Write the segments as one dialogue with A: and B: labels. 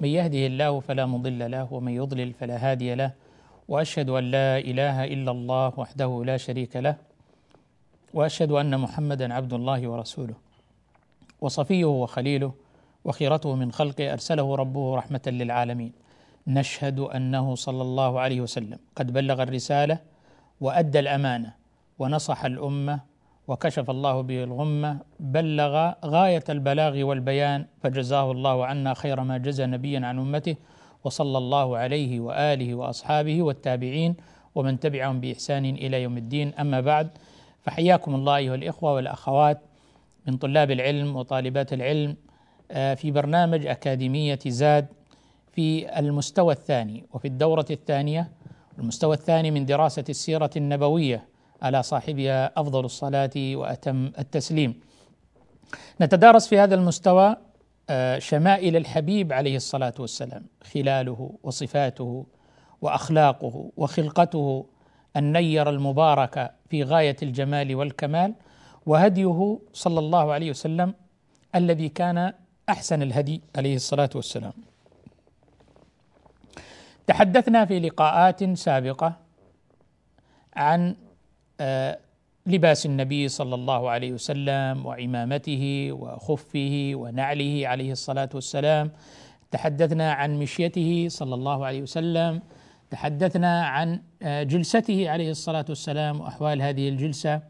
A: من يهده الله فلا مضل له ومن يضلل فلا هادي له وأشهد أن لا إله إلا الله وحده لا شريك له وأشهد أن محمدا عبد الله ورسوله وصفيه وخليله وخيرته من خلقه أرسله ربه رحمة للعالمين. نشهد أنه صلى الله عليه وسلم قد بلغ الرسالة وأدى الأمانة ونصح الأمة وكشف الله به الغمة بلغ غاية البلاغ والبيان فجزاه الله عنا خير ما جزى نبيا عن أمته وصلى الله عليه وآله وأصحابه والتابعين ومن تبعهم بإحسان إلى يوم الدين. أما بعد فحياكم الله أيها الإخوة والأخوات من طلاب العلم وطالبات العلم آه، في برنامج أكاديمية زاد في المستوى الثاني وفي الدورة الثانية المستوى الثاني من دراسة السيرة النبوية. على صاحبها أفضل الصلاة وأتم التسليم. نتدارس في هذا المستوى آه، شمائل الحبيب عليه الصلاة والسلام خلاله وصفاته وأخلاقه وخلقته النير المباركة في غاية الجمال والكمال وهديه صلى الله عليه وسلم الذي كان أحسن الهدي عليه الصلاة والسلام. تحدثنا في لقاءات سابقة عن لباس النبي صلى الله عليه وسلم وعمامته وخفه ونعله عليه الصلاة والسلام. تحدثنا عن مشيته صلى الله عليه وسلم. تحدثنا عن آه، جلسته عليه الصلاة والسلام وأحوال هذه الجلسة.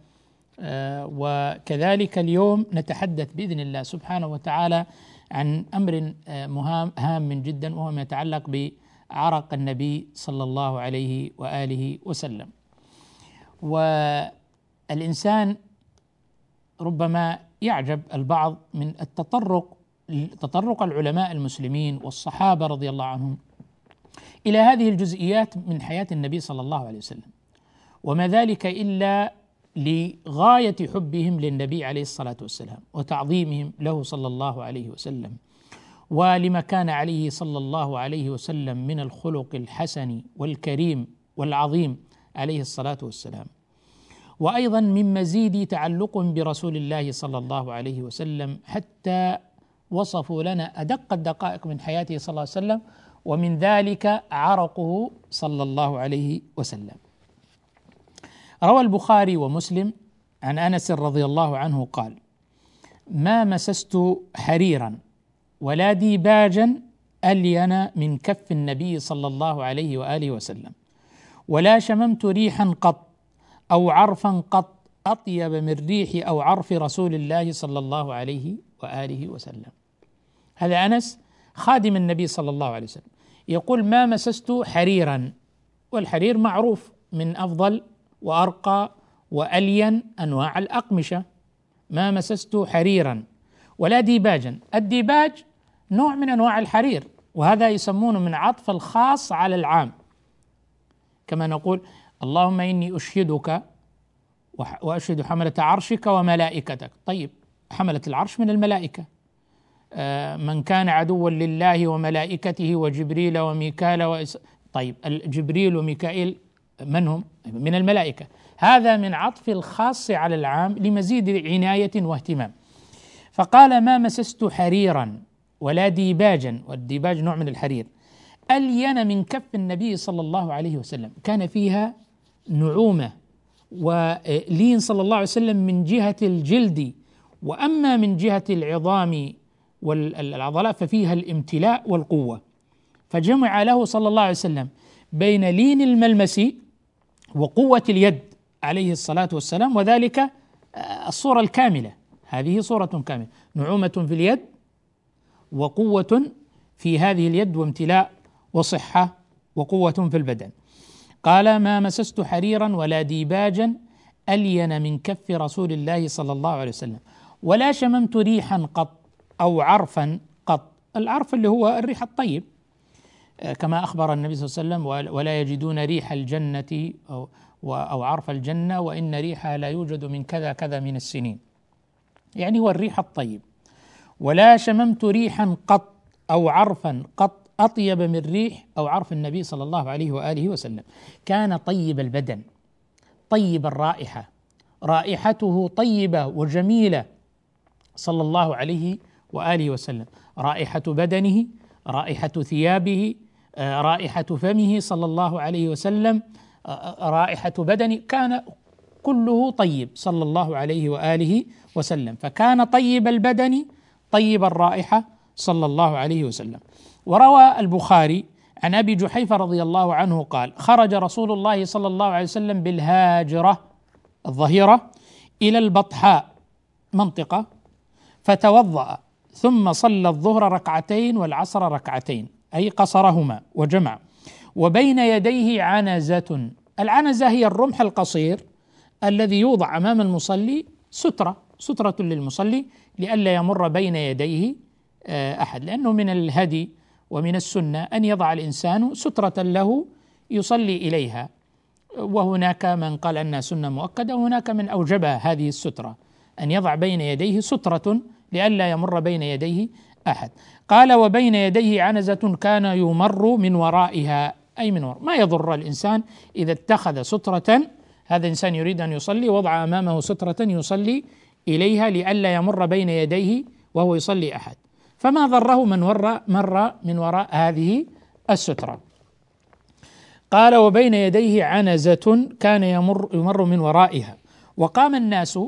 A: آه، وكذلك اليوم نتحدث بإذن الله سبحانه وتعالى عن أمر مهام هام جدا وهو ما يتعلق ب عرق النبي صلى الله عليه وآله وسلم. والإنسان ربما يعجب البعض من التطرق تطرق العلماء المسلمين والصحابة رضي الله عنهم إلى هذه الجزئيات من حياة النبي صلى الله عليه وسلم. وما ذلك إلا لغاية حبهم للنبي عليه الصلاة والسلام وتعظيمهم له صلى الله عليه وسلم. ولما كان عليه صلى الله عليه وسلم من الخلق الحسن والكريم والعظيم عليه الصلاة والسلام. وأيضا من مزيد تعلق برسول الله صلى الله عليه وسلم حتى وصفوا لنا أدق الدقائق من حياته صلى الله عليه وسلم ومن ذلك عرقه صلى الله عليه وسلم. روى البخاري ومسلم عن أنس رضي الله عنه قال ما مسست حريرا ولا ديباجا ألين من كف النبي صلى الله عليه وآله وسلم. ولا شممت ريحا قط أو عرفا قط أطيب من ريح أو عرف رسول الله صلى الله عليه وآله وسلم. هذا أنس خادم النبي صلى الله عليه وسلم. يقول ما مسست حريرا والحرير معروف من أفضل وأرقى وألين أنواع الأقمشة. ما مسست حريرا ولا ديباجا. الديباج نوع من أنواع الحرير وهذا يسمونه من عطف الخاص على العام. كما نقول اللهم إني أشهدك وأشهد حملة عرشك وملائكتك. طيب حملة العرش من الملائكة. آه، من كان عدوا لله وملائكته وجبريل وميكال وإس... طيب جبريل وميكائيل من هم؟ من الملائكة. هذا من عطف الخاص على العام لمزيد عناية واهتمام. فقال ما مسست حريرا ولا ديباجا. والديباج نوع من الحرير. ألين من كف النبي صلى الله عليه وسلم. كان فيها نعومة ولين صلى الله عليه وسلم من جهة الجلد. وأما من جهة العظام والعضلات ففيها الامتلاء والقوة. فجمع له صلى الله عليه وسلم بين لين الملمس وقوة اليد عليه الصلاة والسلام وذلك الصورة الكاملة. هذه صورة كاملة. نعومة في اليد وقوة في هذه اليد وامتلاء وصحة وقوة في البدن. قال ما مسست حريرا ولا ديباجا ألين من كف رسول الله صلى الله عليه وسلم. ولا شممت ريحا قط أو عرفا قط. العرف اللي هو الريح الطيب. آه، كما أخبر النبي صلى الله عليه وسلم ولا يجدون ريح الجنة أو, أو عرف الجنة وإن ريحها لا يوجد من كذا كذا من السنين. يعني هو الريح الطيب. ولا شممت ريحا قط أو عرفا قط أطيب من ريح أو عرف النبي صلى الله عليه وآله وسلم. كان طيب البدن طيب الرائحة رائحته طيبة وجميلة صلى الله عليه وآله وسلم. رائحة بدنه رائحة ثيابه آه، رائحة فمه صلى الله عليه وسلم آه، آه، رائحة بدنه كان كله طيب صلى الله عليه وآله وسلم. فكان طيب البدن طيب الرائحة صلى الله عليه وسلم. وروى البخاري عن أبي جحيفة رضي الله عنه قال: خرج رسول الله صلى الله عليه وسلم بالهاجرة الظهيرة إلى البطحاء منطقة فتوضأ ثم صلى الظهر ركعتين والعصر ركعتين أي قصرهما وجمع. وبين يديه عنزة. العنزة هي الرمح القصير الذي يوضع أمام المصلي سترة سترة للمصلي لئلا يمر بين يديه آه، أحد لأنه من الهدي ومن السنة أن يضع الإنسان سترة له يصلي إليها. وهناك من قال أنها سنة مؤكدة وهناك من اوجبها هذه السترة أن يضع بين يديه سترة لئلا يمر بين يديه أحد. قال وبين يديه عنزة كان يمر من ورائها. أي من وراء ما يضر الإنسان إذا اتخذ سترة؟ هذا إنسان يريد أن يصلي وضع أمامه سترة يصلي إليها لئلا يمر بين يديه وهو يصلي أحد. فما ضره من ور مر من وراء هذه السترة. قال وبين يديه عنزة كان يمر يمر من ورائها. وقام الناس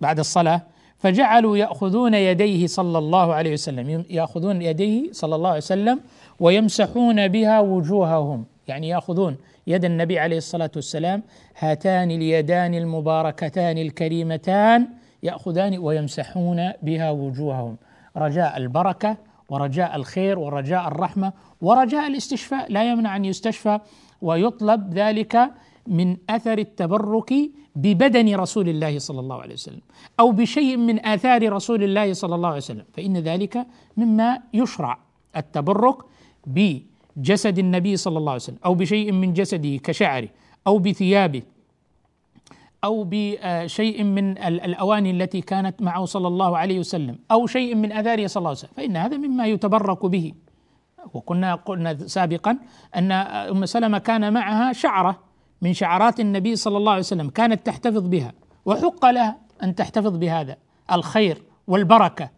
A: بعد الصلاة فجعلوا يأخذون يديه صلى الله عليه وسلم. يأخذون يديه صلى الله عليه وسلم ويمسحون بها وجوههم. يعني يأخذون يد النبي عليه الصلاة والسلام هاتان اليدان المباركتان الكريمتان يأخذان ويمسحون بها وجوههم. رجاء البركة ورجاء الخير ورجاء الرحمة ورجاء الاستشفاء. لا يمنع أن يستشفى ويطلب ذلك من أثر التبرك ببدن رسول الله صلى الله عليه وسلم أو بشيء من آثار رسول الله صلى الله عليه وسلم. فإن ذلك مما يشرع التبرك بجسد النبي صلى الله عليه وسلم أو بشيء من جسده كشعره أو بثيابه أو بشيء من الأواني التي كانت معه صلى الله عليه وسلم أو شيء من اثاره صلى الله عليه وسلم. فإن هذا مما يتبرك به. وكنا قلنا سابقا أن أم سلمة كان معها شعرة من شعرات النبي صلى الله عليه وسلم كانت تحتفظ بها وحق لها أن تحتفظ بهذا الخير والبركة.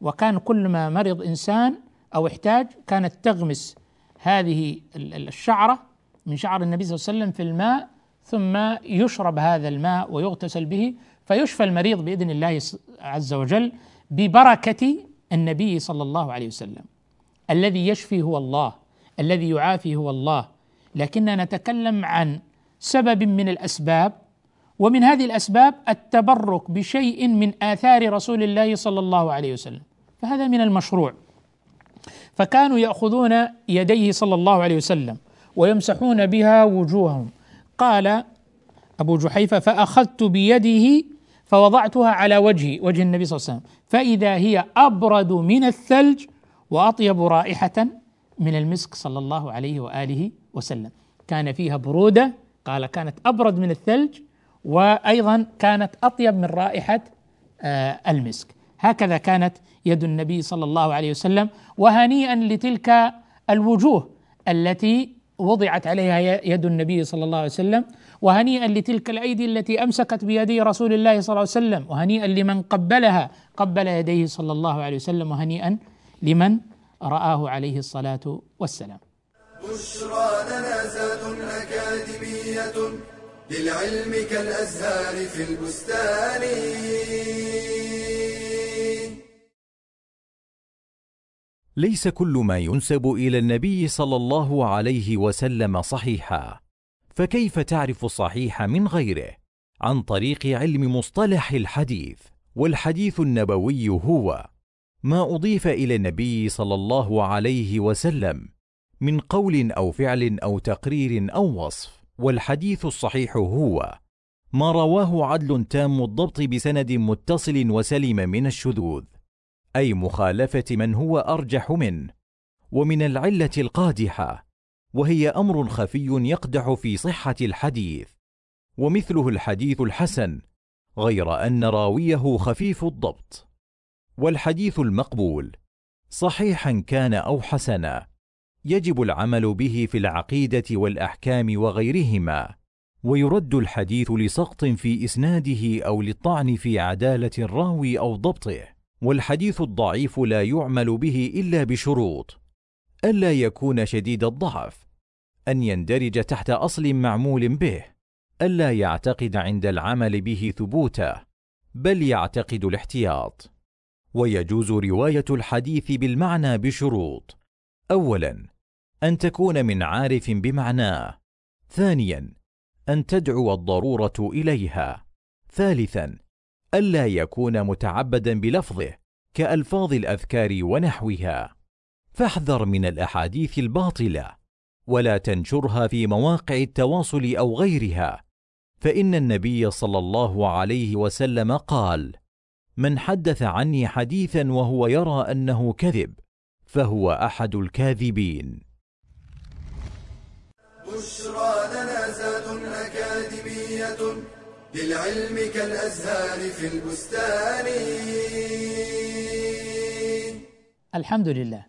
A: وكان كل ما مرض إنسان أو احتاج كانت تغمس هذه الشعرة من شعر النبي صلى الله عليه وسلم في الماء ثم يشرب هذا الماء ويغتسل به فيشفى المريض بإذن الله عز وجل ببركة النبي صلى الله عليه وسلم. الذي يشفي هو الله الذي يعافي هو الله. لكننا نتكلم عن سبب من الأسباب ومن هذه الأسباب التبرك بشيء من آثار رسول الله صلى الله عليه وسلم فهذا من المشروع. فكانوا يأخذون يديه صلى الله عليه وسلم ويمسحون بها وجوههم. قال أبو جحيفة فأخذت بيده فوضعتها على وجهي وجه النبي صلى الله عليه وسلم. فإذا هي أبرد من الثلج وأطيب رائحة من المسك صلى الله عليه وآله وسلم. كان فيها برودة قال كانت أبرد من الثلج وأيضا كانت أطيب من رائحة آه، المسك. هكذا كانت يد النبي صلى الله عليه وسلم وهنيئا لتلك الوجوه التي وضعت عليها يد النبي صلى الله عليه وسلم وهنيئا لتلك الأيدي التي أمسكت بيدي رسول الله صلى الله عليه وسلم وهنيئا لمن قبلها قبل يديه صلى الله عليه وسلم وهنيئا لمن رآه عليه الصلاة والسلام.
B: بشرى لنا أكاديمية للعلم كالأزهار في البستان.
C: ليس كل ما ينسب إلى النبي صلى الله عليه وسلم صحيحا. فكيف تعرف الصحيح من غيره؟ عن طريق علم مصطلح الحديث والحديث النبوي هو ما أضيف إلى النبي صلى الله عليه وسلم من قول أو فعل أو تقرير أو وصف. والحديث الصحيح هو ما رواه عدل تام الضبط بسند متصل وسلم من الشذوذ. أي مخالفة من هو أرجح منه ومن العلة القادحة وهي أمر خفي يقدح في صحة الحديث ومثله الحديث الحسن غير أن راويه خفيف الضبط. والحديث المقبول صحيحا كان أو حسنا يجب العمل به في العقيدة والأحكام وغيرهما ويرد الحديث لسقط في إسناده أو للطعن في عدالة الراوي أو ضبطه. والحديث الضعيف لا يعمل به إلا بشروط. ألا يكون شديد الضعف. أن يندرج تحت أصل معمول به. ألا يعتقد عند العمل به ثبوته. بل يعتقد الاحتياط. ويجوز رواية الحديث بالمعنى بشروط. اولا أن تكون من عارف بمعناه. ثانيا أن تدعو الضرورة إليها. ثالثا ألا يكون متعبدا بلفظه كألفاظ الأذكار ونحوها. فاحذر من الأحاديث الباطلة ولا تنشرها في مواقع التواصل أو غيرها. فإن النبي صلى الله عليه وسلم قال من حدث عني حديثا وهو يرى أنه كذب فهو أحد الكاذبين.
B: بشرى لنا زاد أكاديمية للعلم كالأزهار في البستان.
A: الحمد لله.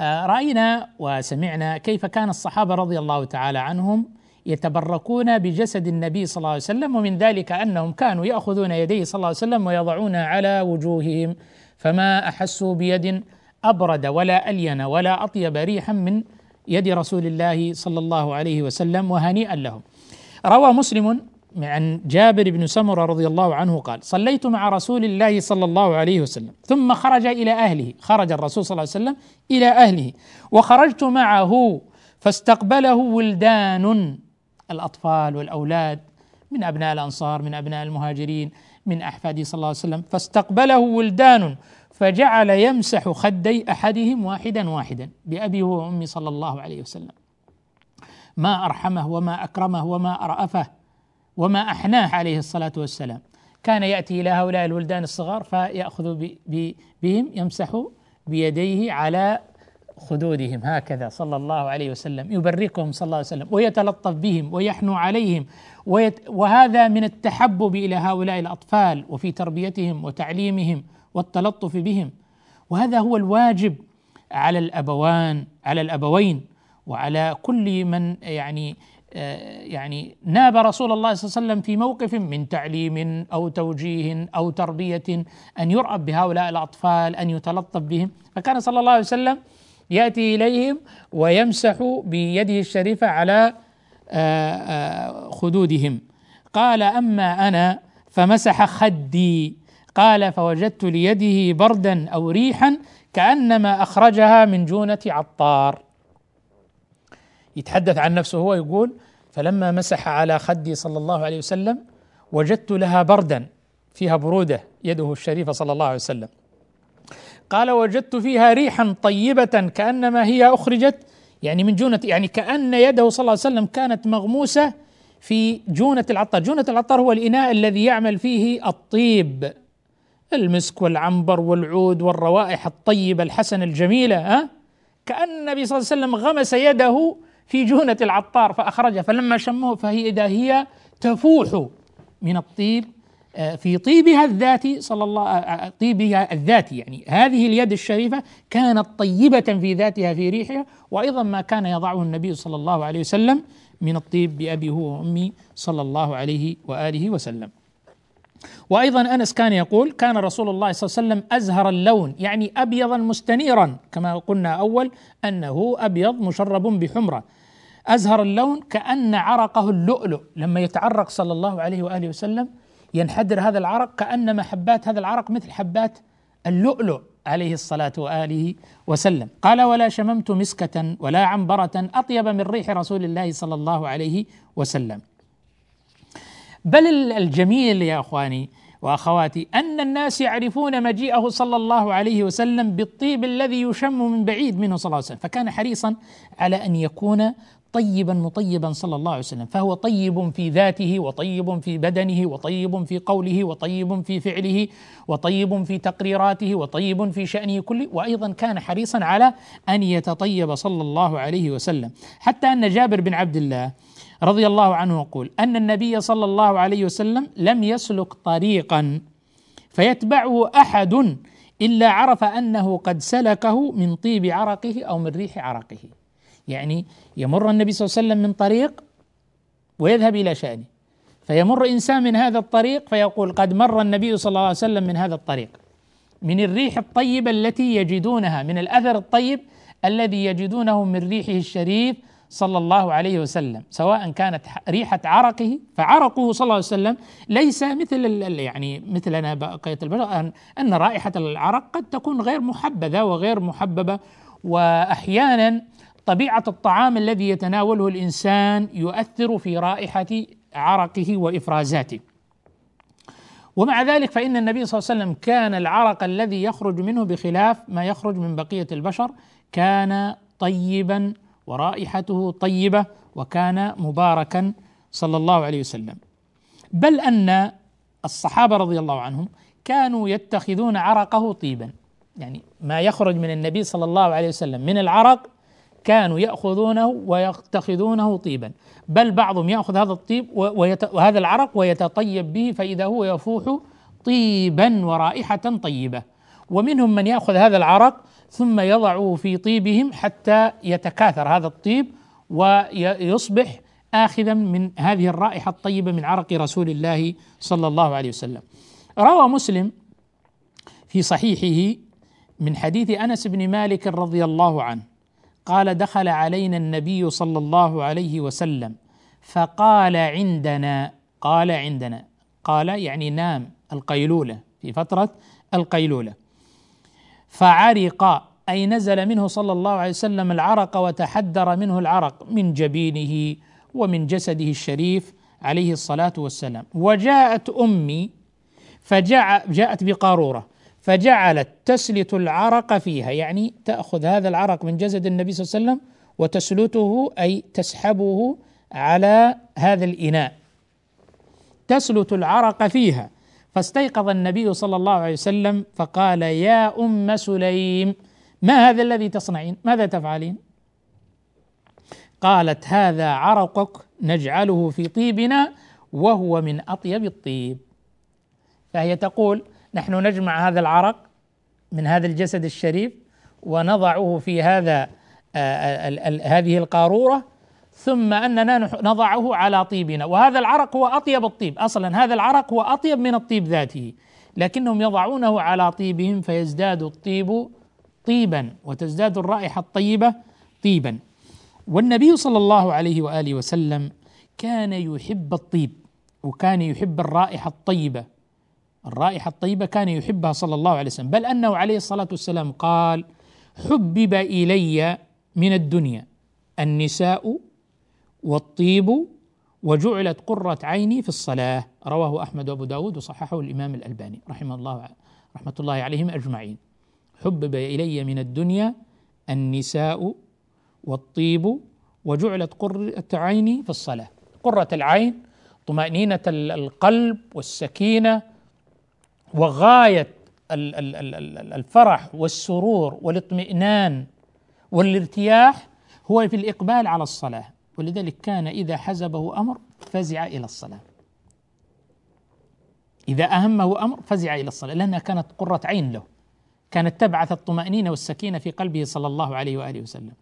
A: آه، رأينا وسمعنا كيف كان الصحابة رضي الله تعالى عنهم يتبركون بجسد النبي صلى الله عليه وسلم ومن ذلك أنهم كانوا يأخذون يديه صلى الله عليه وسلم ويضعونها على وجوههم. فما احسوا بيد أبرد ولا ألين ولا أطيب ريحا من يد رسول الله صلى الله عليه وسلم وهنيئا لهم. روى مسلم عن جابر بن سمرة رضي الله عنه قال: صليت مع رسول الله صلى الله عليه وسلم ثم خرج إلى أهله، خرج الرسول صلى الله عليه وسلم إلى أهله وخرجت معه فاستقبله ولدان الأطفال والأولاد من أبناء الأنصار من أبناء المهاجرين من احفاده صلى الله عليه وسلم فاستقبله ولدان فجعل يمسح خدي أحدهم واحدا واحدا بأبي وأمي صلى الله عليه وسلم. ما أرحمه وما أكرمه وما أرأفه وما أحناه عليه الصلاة والسلام. كان يأتي إلى هؤلاء الولدان الصغار ب- بهم يمسح بيديه على خدودهم هكذا صلى الله عليه وسلم. يبركهم صلى الله عليه وسلم ويتلطف بهم ويحنو عليهم ويت وهذا من التحبب إلى هؤلاء الأطفال وفي تربيتهم وتعليمهم والتلطف بهم. وهذا هو الواجب على الأبوان على الأبوين وعلى كل من يعني يعني ناب رسول الله صلى الله عليه وسلم في موقف من تعليم أو توجيه أو تربية أن يرأب بهؤلاء الأطفال أن يتلطف بهم. فكان صلى الله عليه وسلم يأتي إليهم ويمسح بيده الشريفة على آه، آه، خدودهم. قال أما أنا فمسح خدي. قال فوجدت ليده بردا أو ريحا كأنما أخرجها من جونة عطار. يتحدث عن نفسه هو يقول فلما مسح على خدي صلى الله عليه وسلم وجدت لها بردا فيها بروده يده الشريفة صلى الله عليه وسلم. قال وجدت فيها ريحا طيبة كأنما هي أخرجت يعني من جونة يعني كأن يده صلى الله عليه وسلم كانت مغموسة في جونة العطار، جونة العطار هو الإناء الذي يعمل فيه الطيب المسك والعنبر والعود والروائح الطيبة الحسنة الجميلة ها؟ كأن النبي صلى الله عليه وسلم غمس يده في جونة العطار فأخرجها فلما شمه فهي إذا هي تفوح من الطيب آه، في طيبها الذاتي صلى الله آه، آه، طيبها الذاتي يعني هذه اليد الشريفة كانت طيبة في ذاتها في ريحها وأيضا ما كان يضعه النبي صلى الله عليه وسلم من الطيب بأبي هو وأمي صلى الله عليه وآله وسلم. وأيضا أنس كان يقول كان رسول الله صلى الله عليه وسلم أزهر اللون يعني ابيضا مستنيرا كما قلنا أول أنه أبيض مشرب بحمرة أزهر اللون كأن عرقه اللؤلؤ. لما يتعرق صلى الله عليه وآله وسلم ينحدر هذا العرق كأنما حبات هذا العرق مثل حبات اللؤلؤ عليه الصلاة وآله وسلم. قال ولا شممت مسكة ولا عنبرة أطيب من ريح رسول الله صلى الله عليه وسلم. بل الجميل يا أخواني وأخواتي أن الناس يعرفون مجيئه صلى الله عليه وسلم بالطيب الذي يشم من بعيد منه صلى الله عليه وسلم. فكان حريصا على أن يكون طيبا مطيبا صلى الله عليه وسلم. فهو طيب في ذاته وطيب في بدنه وطيب في قوله وطيب في فعله وطيب في تقريراته وطيب في شأنه كله. وأيضا كان حريصا على أن يتطيب صلى الله عليه وسلم. حتى أن جابر بن عبد الله رضي الله عنه يقول أن النبي صلى الله عليه وسلم لم يسلك طريقا فيتبعه أحد إلا عرف أنه قد سلكه من طيب عرقه أو من ريح عرقه. يعني يمر النبي صلى الله عليه وسلم من طريق ويذهب إلى شأنه. فيمر إنسان من هذا الطريق فيقول قد مر النبي صلى الله عليه وسلم من هذا الطريق. من الريح الطيبة التي يجدونها من الأثر الطيب الذي يجدونه من ريحه الشريف صلى الله عليه وسلم سواء كانت ريحة عرقه فعرقه صلى الله عليه وسلم ليس مثل يعني مثلنا بقية البشر أن رائحة العرق قد تكون غير محبذة وغير محببة وأحيانا طبيعة الطعام الذي يتناوله الإنسان يؤثر في رائحة عرقه وإفرازاته. ومع ذلك فإن النبي صلى الله عليه وسلم كان العرق الذي يخرج منه بخلاف ما يخرج من بقية البشر كان طيبا ورائحته طيبة وكان مباركا صلى الله عليه وسلم. بل أن الصحابة رضي الله عنهم كانوا يتخذون عرقه طيبا. يعني ما يخرج من النبي صلى الله عليه وسلم من العرق كانوا يأخذونه ويتخذونه طيبا. بل بعضهم يأخذ هذا الطيب وهذا العرق ويتطيب به فإذا هو يفوح طيبا ورائحة طيبة. ومنهم من يأخذ هذا العرق ثم يضعه في طيبهم حتى يتكاثر هذا الطيب ويصبح آخذا من هذه الرائحة الطيبة من عرق رسول الله صلى الله عليه وسلم. روى مسلم في صحيحه من حديث أنس بن مالك رضي الله عنه. قال دخل علينا النبي صلى الله عليه وسلم فقال عندنا قال عندنا قال يعني نام القيلولة في فترة القيلولة. فعرق أي نزل منه صلى الله عليه وسلم العرق وتحدر منه العرق من جبينه ومن جسده الشريف عليه الصلاة والسلام. وجاءت أمي فجاءت بقارورة. فجعلت تسلت العرق فيها يعني تأخذ هذا العرق من جسد النبي صلى الله عليه وسلم وتسلته أي تسحبه على هذا الإناء. تسلت العرق فيها. فاستيقظ النبي صلى الله عليه وسلم فقال يا أم سليم ما هذا الذي تصنعين؟ ماذا تفعلين؟ قالت هذا عرقك نجعله في طيبنا وهو من أطيب الطيب. فهي تقول نحن نجمع هذا العرق من هذا الجسد الشريف ونضعه في هذا هذه القارورة ثم أننا نضعه على طيبنا. وهذا العرق هو أطيب الطيب. أصلا هذا العرق هو أطيب من الطيب ذاته. لكنهم يضعونه على طيبهم فيزداد الطيب طيبا وتزداد الرائحة الطيبة طيبا. والنبي صلى الله عليه وآله وسلم كان يحب الطيب وكان يحب الرائحة الطيبة. الرائحة الطيبة كان يحبها صلى الله عليه وسلم. بل أنه عليه الصلاة والسلام قال حبب إلي من الدنيا النساء والطيب وجعلت قرة عيني في الصلاة. رواه أحمد وأبو داود وصححه الإمام الألباني رحمه الله رحمة الله عليهم أجمعين. حبب إلي من الدنيا النساء والطيب وجعلت قرة عيني في الصلاة. قرة العين طمأنينة القلب والسكينة وغاية الفرح والسرور والاطمئنان والارتياح هو في الإقبال على الصلاة. ولذلك كان إذا حزبه أمر فزع إلى الصلاة. إذا أهمه أمر فزع إلى الصلاة لأنها كانت قرة عين له. كانت تبعث الطمأنينة والسكينة في قلبه صلى الله عليه وآله وسلم.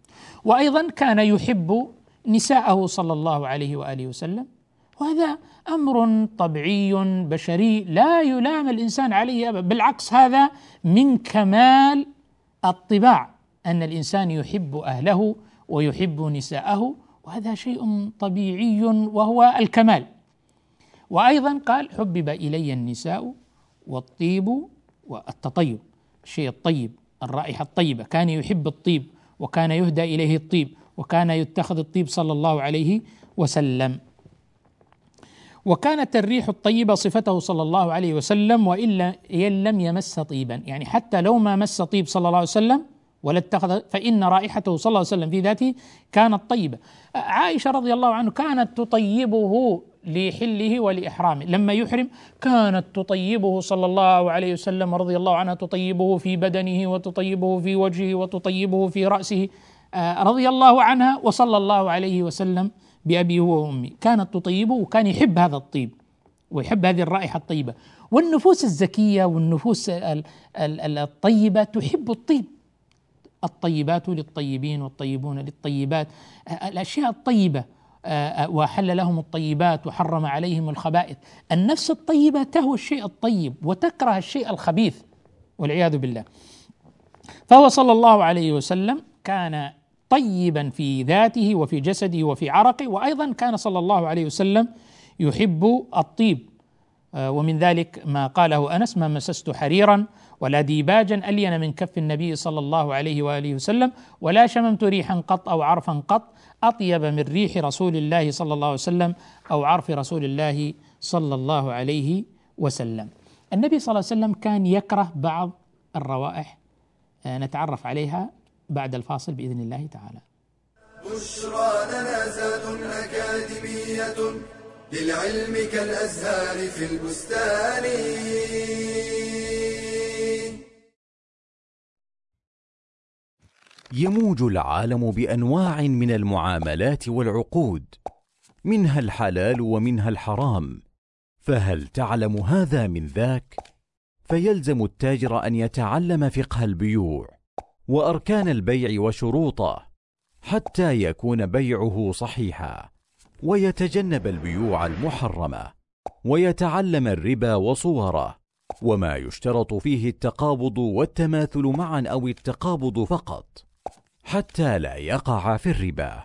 A: وأيضا كان يحب نساءه صلى الله عليه وآله وسلم. وهذا أمر طبيعي بشري لا يلام الإنسان عليه بالعكس هذا من كمال الطباع أن الإنسان يحب أهله ويحب نساءه وهذا شيء طبيعي وهو الكمال. وأيضا قال حبب إلي النساء والطيب والتطيب الشيء الطيب الرائحة الطيبة كان يحب الطيب وكان يهدى إليه الطيب وكان يتخذ الطيب صلى الله عليه وسلم. وكانت الريح الطيبة صفته صلى الله عليه وسلم وإلا إن لم يمس طيبا. يعني حتى لو ما مس طيب صلى الله عليه وسلم ولا اتخذ فإن رائحته صلى الله عليه وسلم في ذاته كانت طيبة. عائشة رضي الله عنه كانت تطيبه لحله ولإحرامه. لما يحرم كانت تطيبه صلى الله عليه وسلم رضي الله عنها تطيبه في بدنه وتطيبه في وجهه وتطيبه في رأسه آه، رضي الله عنها وصلى الله عليه وسلم. بأبي هو وأمي. كانت تطيبه وكان يحب هذا الطيب ويحب هذه الرائحة الطيبة. والنفوس الزكية والنفوس الطيبة تحب الطيب. الطيبات للطيبين والطيبون للطيبات. الأشياء الطيبة وحل لهم الطيبات وحرم عليهم الخبائث. النفس الطيبة تهوى الشيء الطيب وتكره الشيء الخبيث والعياذ بالله. فهو صلى الله عليه وسلم كان طيبا في ذاته وفي جسده وفي عرقه وأيضا كان صلى الله عليه وسلم يحب الطيب آه، ومن ذلك ما قاله أنس ما مسست حريرا ولا ديباجا ألين من كف النبي صلى الله عليه وآله وسلم ولا شممت ريحا قط أو عرفا قط أطيب من ريح رسول الله صلى الله عليه وسلم أو عرف رسول الله صلى الله عليه وسلم. النبي صلى الله عليه وسلم كان يكره بعض الروائح آه، نتعرف عليها بعد الفاصل بإذن الله تعالى.
B: بشرى لنا زاد أكاديمية للعلم كالأزهار في البستان.
C: يموج العالم بأنواع من المعاملات والعقود منها الحلال ومنها الحرام فهل تعلم هذا من ذاك فيلزم التاجر أن يتعلم فقه البيوع وأركان البيع وشروطه حتى يكون بيعه صحيحا ويتجنب البيوع المحرمة ويتعلم الربا وصوره وما يشترط فيه التقابض والتماثل معا أو التقابض فقط حتى لا يقع في الربا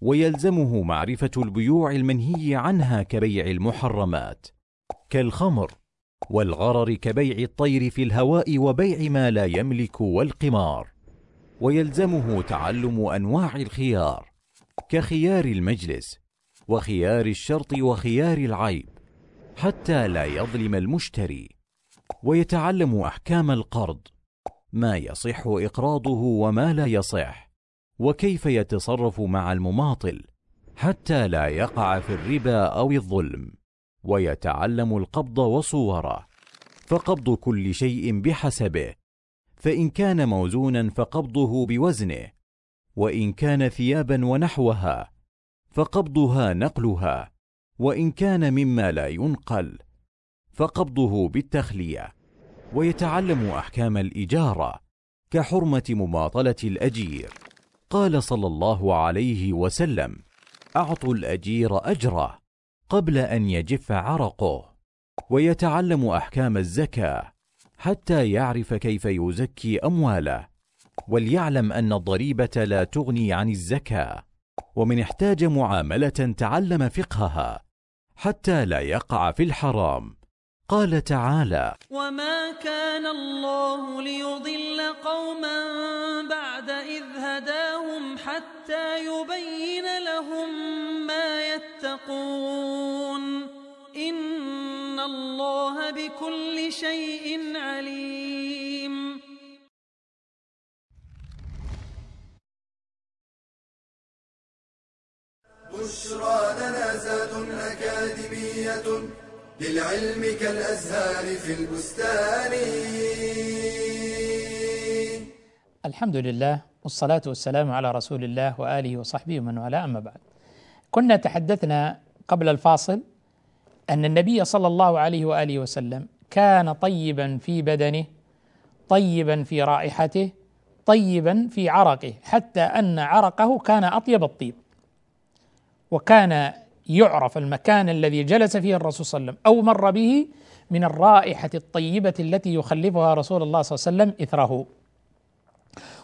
C: ويلزمه معرفة البيوع المنهي عنها كبيع المحرمات كالخمر والغرر كبيع الطير في الهواء وبيع ما لا يملك والقمار. ويلزمه تعلم أنواع الخيار كخيار المجلس وخيار الشرط وخيار العيب حتى لا يظلم المشتري ويتعلم أحكام القرض ما يصح إقراضه وما لا يصح وكيف يتصرف مع المماطل حتى لا يقع في الربا أو الظلم ويتعلم القبض وصوره فقبض كل شيء بحسبه فإن كان موزونا فقبضه بوزنه وإن كان ثيابا ونحوها فقبضها نقلها وإن كان مما لا ينقل فقبضه بالتخلية. ويتعلم أحكام الإجارة كحرمة مماطلة الأجير. قال صلى الله عليه وسلم أعطوا الأجير أجره قبل أن يجف عرقه. ويتعلم أحكام الزكاة حتى يعرف كيف يزكي أمواله وليعلم أن الضريبة لا تغني عن الزكاة ومن احتاج معاملة تعلم فقهها حتى لا يقع في الحرام. قال تعالى
D: وما كان الله ليضل قوما بعد إذ هداهم حتى يبين لهم ما يتقون. الله بكل شيء عليم.
B: بشرى لنا زاد أكاديمية للعلم كالأزهار في البستان.
A: الحمد لله والصلاة والسلام على رسول الله وآله وصحبه ومن والاه أما بعد. كنا تحدثنا قبل الفاصل أن النبي صلى الله عليه وآله وسلم كان طيبا في بدنه طيبا في رائحته طيبا في عرقه حتى أن عرقه كان أطيب الطيب وكان يعرف المكان الذي جلس فيه الرسول صلى الله عليه وسلم أو مر به من الرائحة الطيبة التي يخلفها رسول الله صلى الله عليه وسلم إثره.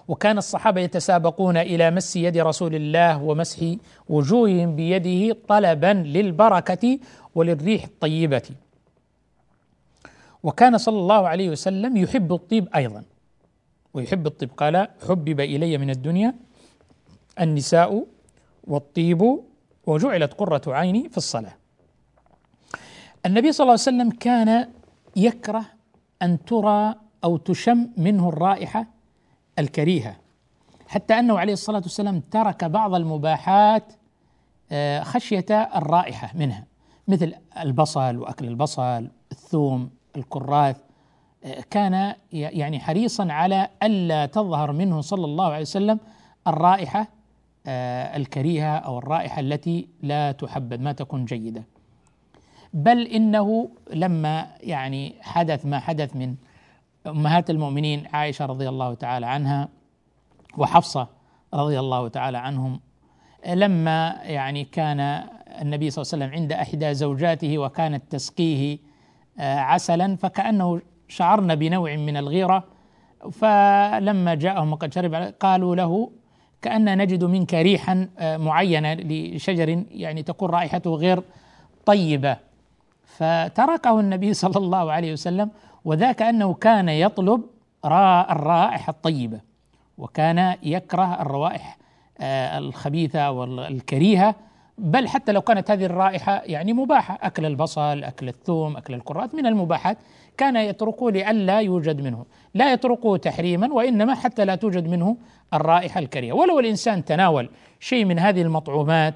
A: وكان الصحابة يتسابقون إلى مس يد رسول الله ومسح وجوههم بيده طلبا للبركة وللريح الطيبة. وكان صلى الله عليه وسلم يحب الطيب أيضا. ويحب الطيب. قال حبب إلي من الدنيا النساء والطيب. وجعلت قرة عيني في الصلاة. النبي صلى الله عليه وسلم كان يكره أن ترى أو تشم منه الرائحة الكريهة. حتى أنه عليه الصلاة والسلام ترك بعض المباحات آه، خشية الرائحة منها مثل البصل وأكل البصل الثوم الكراث آه، كان يعني حريصا على ألا تظهر منه صلى الله عليه وسلم الرائحة آه، الكريهة أو الرائحة التي لا تحبب ما تكون جيدة. بل إنه لما يعني حدث ما حدث من أمهات المؤمنين عائشة رضي الله تعالى عنها وحفصة رضي الله تعالى عنهم لما يعني كان النبي صلى الله عليه وسلم عند إحدى زوجاته وكانت تسقيه آه، عسلا فكأنه شعرن بنوع من الغيرة فلما جاءهم وقد شرب قالوا له كأن نجد منك ريحا آه، معينة لشجر يعني تكون رائحته غير طيبة. فتركه النبي صلى الله عليه وسلم وذاك أنه كان يطلب الرائحة الطيبة وكان يكره الروائح آه، الخبيثة والكريهة بل حتى لو كانت هذه الرائحة يعني مباحة أكل البصل أكل الثوم أكل الكرات من المباحات كان يتركه لئلا يوجد منه. لا يتركه تحريما وإنما حتى لا توجد منه الرائحة الكريهة. ولو الإنسان تناول شيء من هذه المطعومات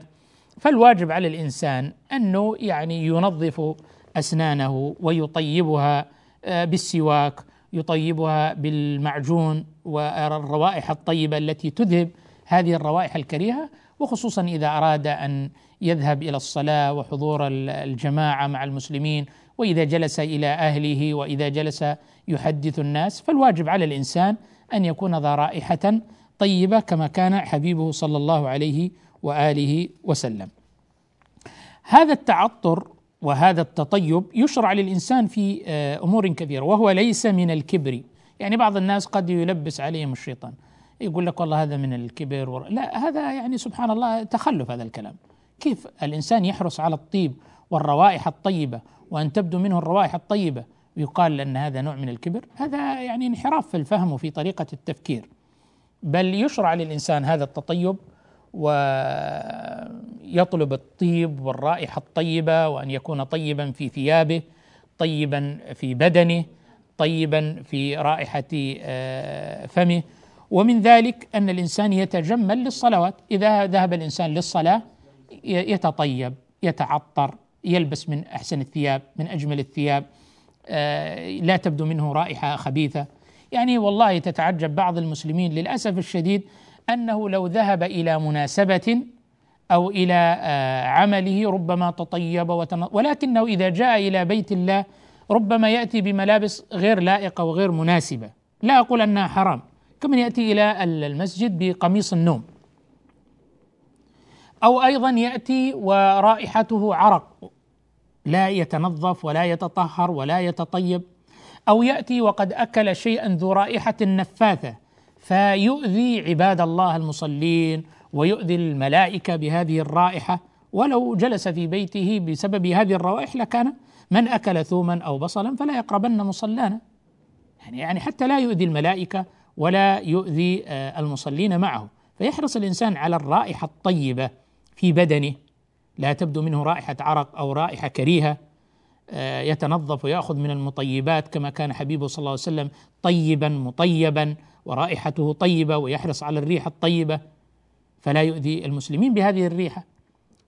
A: فالواجب على الإنسان أنه يعني ينظف أسنانه ويطيبها بالسواك يطيبها بالمعجون والروائح الطيبة التي تذهب هذه الروائح الكريهة وخصوصا إذا أراد أن يذهب إلى الصلاة وحضور الجماعة مع المسلمين وإذا جلس إلى أهله وإذا جلس يحدث الناس فالواجب على الإنسان أن يكون ذا رائحة طيبة كما كان حبيبه صلى الله عليه وآله وسلم. هذا التعطر وهذا التطيب يشرع للإنسان في آه، أمور كثيرة وهو ليس من الكبر. يعني بعض الناس قد يلبس عليهم الشيطان. يقول لك والله هذا من الكبر. لا هذا يعني سبحان الله تخلف هذا الكلام. كيف الإنسان يحرص على الطيب والروائح الطيبة وأن تبدو منه الروائح الطيبة ويقال أن هذا نوع من الكبر؟ هذا يعني انحراف في الفهم وفي طريقة التفكير. بل يشرع للإنسان هذا التطيب ويطلب الطيب والرائحة الطيبة وأن يكون طيبا في ثيابه طيبا في بدنه طيبا في رائحة آه، فمه. ومن ذلك أن الإنسان يتجمل للصلوات. إذا ذهب الإنسان للصلاة يتطيب يتعطر يلبس من أحسن الثياب من أجمل الثياب آه، لا تبدو منه رائحة خبيثة. يعني والله تتعجب بعض المسلمين للأسف الشديد أنه لو ذهب إلى مناسبة أو إلى آه، عمله ربما تطيب ولكنه إذا جاء إلى بيت الله ربما يأتي بملابس غير لائقة وغير مناسبة. لا أقول أنها حرام كمن يأتي إلى المسجد بقميص النوم. أو أيضا يأتي ورائحته عرق لا يتنظف ولا يتطهر ولا يتطيب. أو يأتي وقد أكل شيئا ذو رائحة نفاثة فيؤذي عباد الله المصلين ويؤذي الملائكة بهذه الرائحة. ولو جلس في بيته بسبب هذه الروائح لكان من أكل ثوما أو بصلا فلا يقربن مصلانا. يعني يعني حتى لا يؤذي الملائكة ولا يؤذي آه، المصلين معه. فيحرص الإنسان على الرائحة الطيبة في بدنه. لا تبدو منه رائحة عرق أو رائحة كريهة. يتنظف ويأخذ من المطيبات كما كان حبيبه صلى الله عليه وسلم طيبا مطيبا ورائحته طيبة ويحرص على الريحة الطيبة فلا يؤذي المسلمين بهذه الريحة.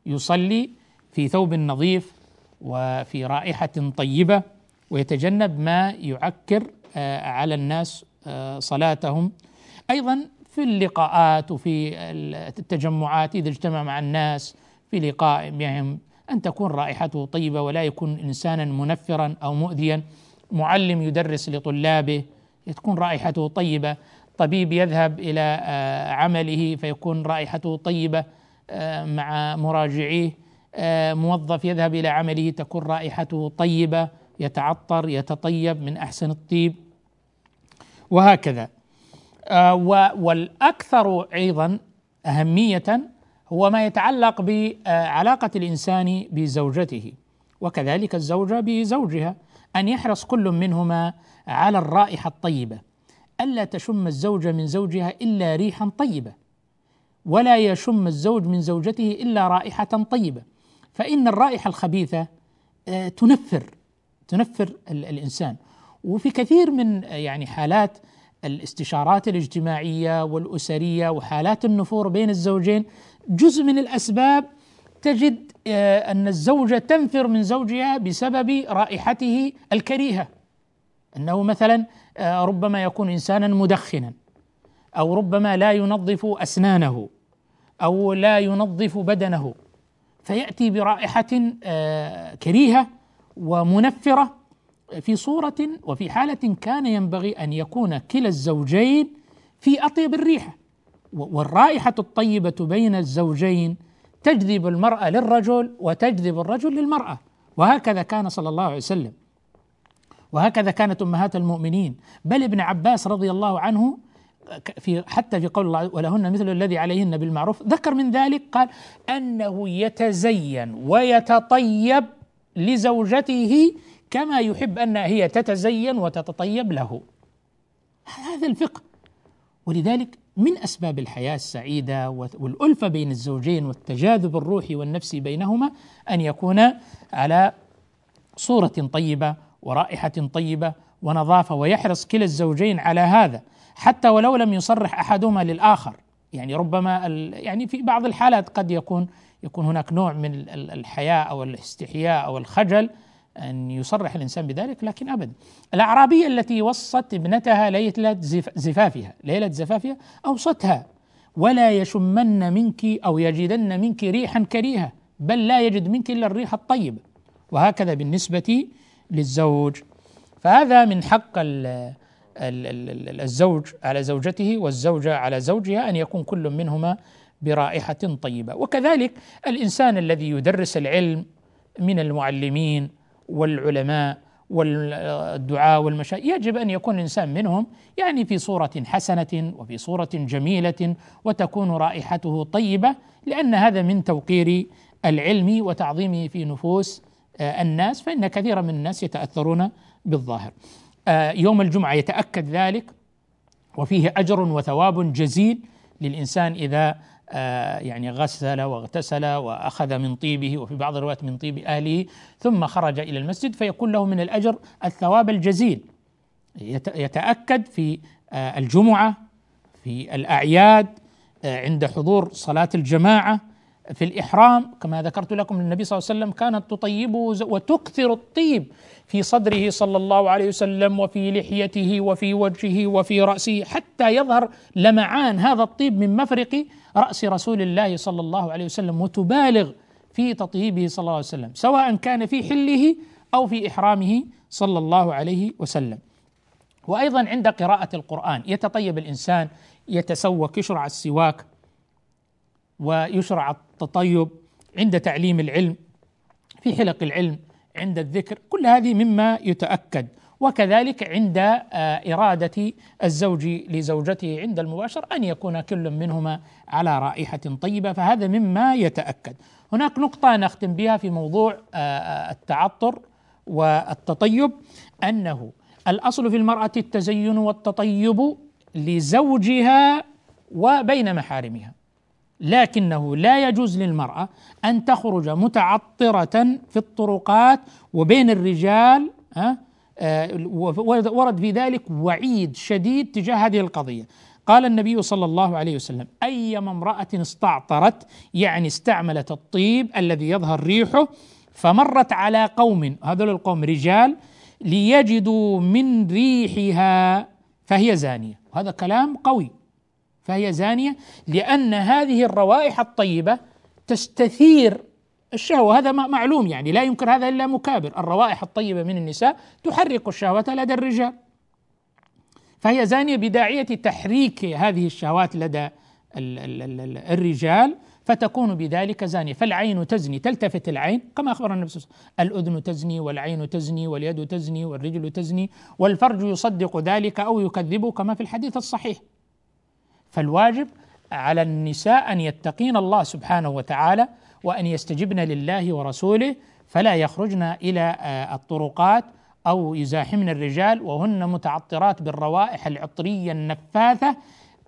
A: يصلي في ثوب نظيف وفي رائحة طيبة ويتجنب ما يعكر آه، على الناس آه، صلاتهم. أيضا في اللقاءات وفي التجمعات إذا اجتمع مع الناس في لقاء بهم أن تكون رائحته طيبة ولا يكون إنسانا منفرا أو مؤذيا. معلم يدرس لطلابه تكون رائحته طيبة. طبيب يذهب إلى آه، عمله فيكون رائحته طيبة آه، مع مراجعيه. آه، موظف يذهب إلى عمله تكون رائحته طيبة يتعطر يتطيب من أحسن الطيب. وهكذا. والأكثر أيضا أهمية هو ما يتعلق بعلاقة الإنسان بزوجته وكذلك الزوجة بزوجها أن يحرص كل منهما على الرائحة الطيبة. ألا تشم الزوجة من زوجها إلا ريحا طيبة ولا يشم الزوج من زوجته إلا رائحة طيبة. فإن الرائحة الخبيثة آه، تنفر تنفر الإنسان. وفي كثير من يعني حالات الاستشارات الاجتماعية والأسرية وحالات النفور بين الزوجين جزء من الأسباب تجد آه، أن الزوجة تنفر من زوجها بسبب رائحته الكريهة. أنه مثلا آه، ربما يكون إنسانا مدخنا أو ربما لا ينظف أسنانه أو لا ينظف بدنه. فيأتي برائحة آه، كريهة ومنفرة في صورة وفي حالة كان ينبغي أن يكون كلا الزوجين في أطيب الريحة. والرائحة الطيبة بين الزوجين تجذب المرأة للرجل وتجذب الرجل للمرأة. وهكذا كان صلى الله عليه وسلم. وهكذا كانت أمهات المؤمنين. بل ابن عباس رضي الله عنه في حتى في قول الله ولهن مثل الذي عليهن بالمعروف ذكر من ذلك قال أنه يتزين ويتطيب لزوجته كما يحب أن هي تتزين وتتطيب له. هذا الفقه. ولذلك من أسباب الحياة السعيدة والألفة بين الزوجين والتجاذب الروحي والنفسي بينهما أن يكون على صورة طيبة ورائحة طيبة ونظافة ويحرص كلا الزوجين على هذا حتى ولو لم يصرح أحدهما للآخر. يعني ربما يعني في بعض الحالات قد يكون يكون هناك نوع من الحياء أو الاستحياء أو الخجل أن يصرح الإنسان بذلك لكن أبدا الأعرابية التي وصت ابنتها ليلة زفافها ليلة زفافها أوصتها ولا يشمن منك أو يجدن منك ريحا كريهة بل لا يجد منك إلا الريح الطيبة وهكذا بالنسبة للزوج. فهذا من حق الزوج على زوجته والزوجة على زوجها أن يكون كل منهما برائحة طيبة. وكذلك الإنسان الذي يدرس العلم من المعلمين والعلماء والدعاء والمشايخ يجب أن يكون الإنسان منهم يعني في صورة حسنة وفي صورة جميلة وتكون رائحته طيبة لأن هذا من توقير العلم وتعظيمه في نفوس آه، الناس فإن كثيرا من الناس يتأثرون بالظاهر. آه، يوم الجمعة يتأكد ذلك وفيه أجر وثواب جزيل للإنسان إذا آه، يعني غسل واغتسل وأخذ من طيبه وفي بعض الروايات من طيب أهله ثم خرج إلى المسجد فيكون له من الأجر الثواب الجزيل. يتأكد في آه، الجمعة في الأعياد آه، عند حضور صلاة الجماعة في الإحرام كما ذكرت لكم النبي صلى الله عليه وسلم كانت تطيبه وتكثر الطيب في صدره صلى الله عليه وسلم وفي لحيته وفي وجهه وفي رأسه حتى يظهر لمعان هذا الطيب من مفرق رأس رسول الله صلى الله عليه وسلم وتبالغ في تطيبه صلى الله عليه وسلم سواء كان في حله أو في إحرامه صلى الله عليه وسلم. وأيضا عند قراءة القرآن يتطيب الإنسان يتسوك يشرع السواك ويشرع التطيب عند تعليم العلم في حلق العلم عند الذكر كل هذه مما يتأكد. وكذلك عند آه، إرادة الزوج لزوجته عند المباشر أن يكون كل منهما على رائحة طيبة فهذا مما يتأكد. هناك نقطة نختم بها في موضوع آه، آه، التعطر والتطيب أنه الأصل في المرأة التزين والتطيب لزوجها وبين محارمها. لكنه لا يجوز للمرأة أن تخرج متعطرة في الطرقات وبين الرجال ها؟ آه، ورد في ذلك وعيد شديد تجاه هذه القضية. قال النبي صلى الله عليه وسلم أيما امرأة استعطرت يعني استعملت الطيب الذي يظهر ريحه فمرت على قوم هذول القوم رجال ليجدوا من ريحها فهي زانية. وهذا كلام قوي. فهي زانية لأن هذه الروائح الطيبة تستثير الشهوة. هذا معلوم يعني لا ينكر هذا إلا مكابر. الروائح الطيبة من النساء تحرك الشهوة لدى الرجال. فهي زانية بداعية تحريك هذه الشهوات لدى الرجال فتكون بذلك زانية. فالعين تزني تلتفت العين كما أخبر النبي صلى الله عليه وسلم الأذن تزني والعين تزني واليد تزني والرجل تزني والفرج يصدق ذلك أو يكذبه كما في الحديث الصحيح. فالواجب على النساء أن يتقين الله سبحانه وتعالى وأن يستجبن لله ورسوله فلا يخرجن إلى آه، الطرقات أو يزاحمن الرجال وهن متعطرات بالروائح العطرية النفاثة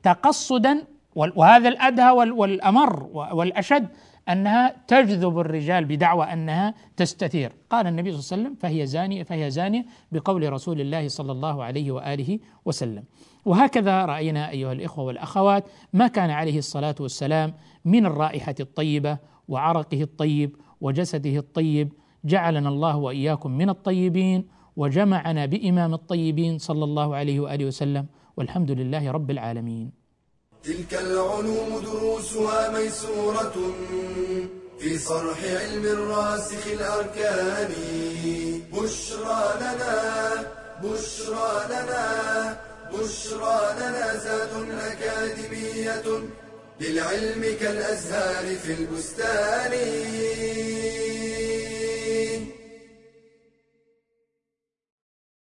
A: تقصدا وهذا الأدهى والأمر والأشد أنها تجذب الرجال بدعوى أنها تستثير، قال النبي صلى الله عليه وسلم فهي زانية فهي زانية بقول رسول الله صلى الله عليه وآله وسلم. وهكذا رأينا أيها الإخوة والأخوات ما كان عليه الصلاة والسلام من الرائحة الطيبة وعرقه الطيب وجسده الطيب جعلنا الله وإياكم من الطيبين وجمعنا بإمام الطيبين صلى الله عليه وآله وسلم والحمد لله رب العالمين.
B: تلك العلوم دروسها ميسورة في صرح علم الراسخ الأركان بشرى لنا بشرى لنا بشرى لنا زاد أكاديمية للعلم كالأزهار في البستان.